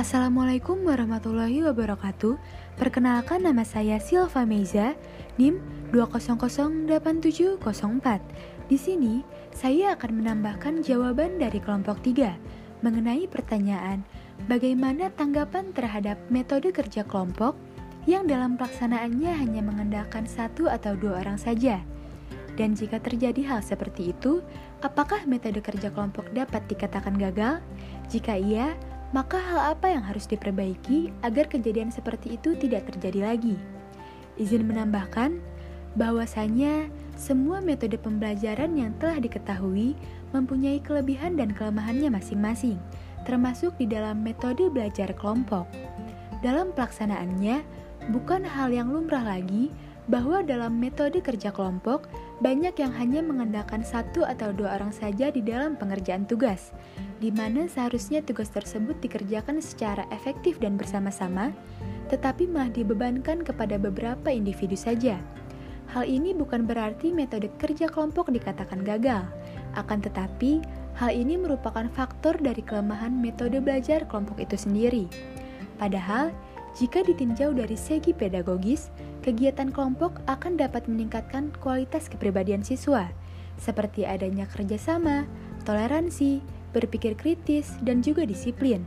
Assalamualaikum warahmatullahi wabarakatuh. Perkenalkan nama saya Silva Meiza, NIM 2008704. Di sini, saya akan menambahkan jawaban dari kelompok 3 mengenai pertanyaan bagaimana tanggapan terhadap metode kerja kelompok yang dalam pelaksanaannya hanya mengandalkan satu atau dua orang saja. Dan jika terjadi hal seperti itu, apakah metode kerja kelompok dapat dikatakan gagal? Jika iya, maka hal apa yang harus diperbaiki agar kejadian seperti itu tidak terjadi lagi? Izin menambahkan bahwasanya semua metode pembelajaran yang telah diketahui mempunyai kelebihan dan kelemahannya masing-masing, termasuk di dalam metode belajar kelompok. Dalam pelaksanaannya, bukan hal yang lumrah lagi bahwa dalam metode kerja kelompok banyak yang hanya mengandalkan satu atau dua orang saja di dalam pengerjaan tugas, di mana seharusnya tugas tersebut dikerjakan secara efektif dan bersama-sama, tetapi malah dibebankan kepada beberapa individu saja. Hal ini bukan berarti metode kerja kelompok dikatakan gagal, akan tetapi hal ini merupakan faktor dari kelemahan metode belajar kelompok itu sendiri. Padahal, jika ditinjau dari segi pedagogis, kegiatan kelompok akan dapat meningkatkan kualitas kepribadian siswa, seperti adanya kerjasama, toleransi, berpikir kritis, dan juga disiplin,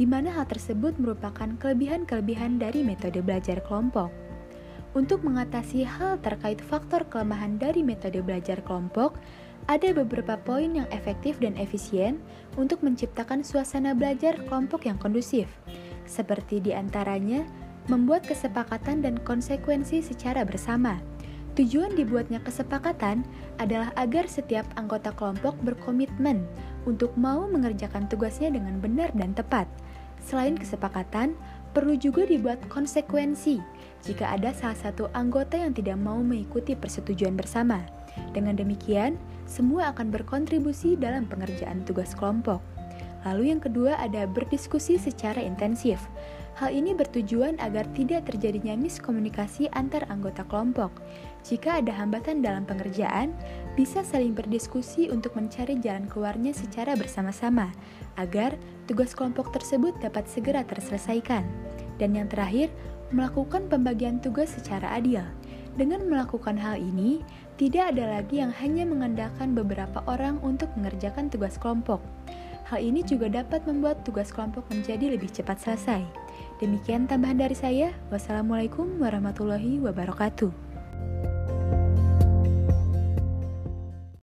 di mana hal tersebut merupakan kelebihan-kelebihan dari metode belajar kelompok. Untuk mengatasi hal terkait faktor kelemahan dari metode belajar kelompok, ada beberapa poin yang efektif dan efisien untuk menciptakan suasana belajar kelompok yang kondusif, seperti di antaranya membuat kesepakatan dan konsekuensi secara bersama. Tujuan dibuatnya kesepakatan adalah agar setiap anggota kelompok berkomitmen untuk mau mengerjakan tugasnya dengan benar dan tepat. Selain kesepakatan, perlu juga dibuat konsekuensi jika ada salah satu anggota yang tidak mau mengikuti persetujuan bersama. Dengan demikian, semua akan berkontribusi dalam pengerjaan tugas kelompok. Lalu yang kedua ada berdiskusi secara intensif. Hal ini bertujuan agar tidak terjadinya miskomunikasi antar anggota kelompok. Jika ada hambatan dalam pengerjaan, bisa saling berdiskusi untuk mencari jalan keluarnya secara bersama-sama, agar tugas kelompok tersebut dapat segera terselesaikan. Dan yang terakhir, melakukan pembagian tugas secara adil. Dengan melakukan hal ini, tidak ada lagi yang hanya mengandalkan beberapa orang untuk mengerjakan tugas kelompok. Hal ini juga dapat membuat tugas kelompok menjadi lebih cepat selesai. Demikian tambahan dari saya. Wassalamualaikum warahmatullahi wabarakatuh.